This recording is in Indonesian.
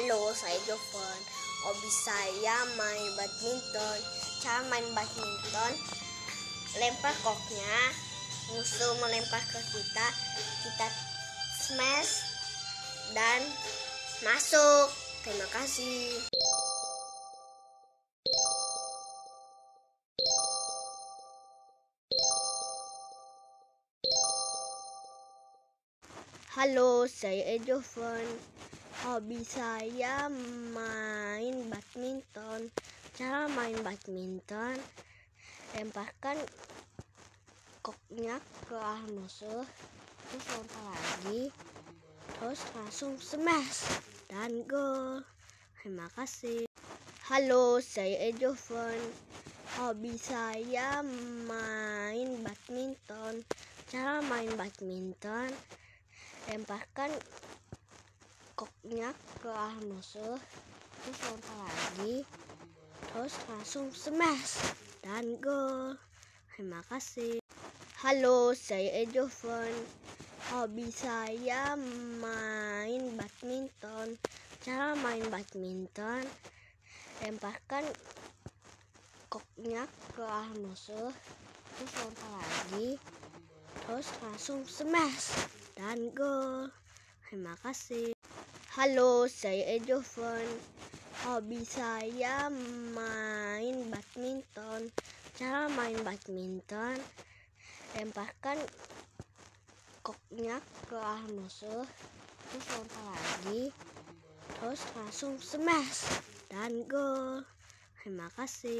Halo, saya Jovan. Hobi saya main badminton. Cara main badminton, lempar koknya, musuh melempar ke kita, kita smash dan masuk. Terima kasih. Halo, saya Jovan. Hobi saya main badminton. Cara main badminton, lemparkan koknya ke arah musuh, terus lempar lagi, terus langsung smash dan gol. Terima kasih. Halo, saya Jovan. Hobi saya main badminton. Cara main badminton, lemparkan koknya ke arah musuh terus lempar lagi terus langsung smash dan gol terima kasih. Halo saya Jovan hobi saya main badminton. Cara main badminton lemparkan koknya ke arah musuh terus lempar lagi terus langsung smash dan gol terima kasih Halo, saya Jovan. Hobi saya main badminton. Cara main badminton, lemparkan koknya ke arah musuh, terus lempar lagi, terus langsung smash dan gol. Terima kasih.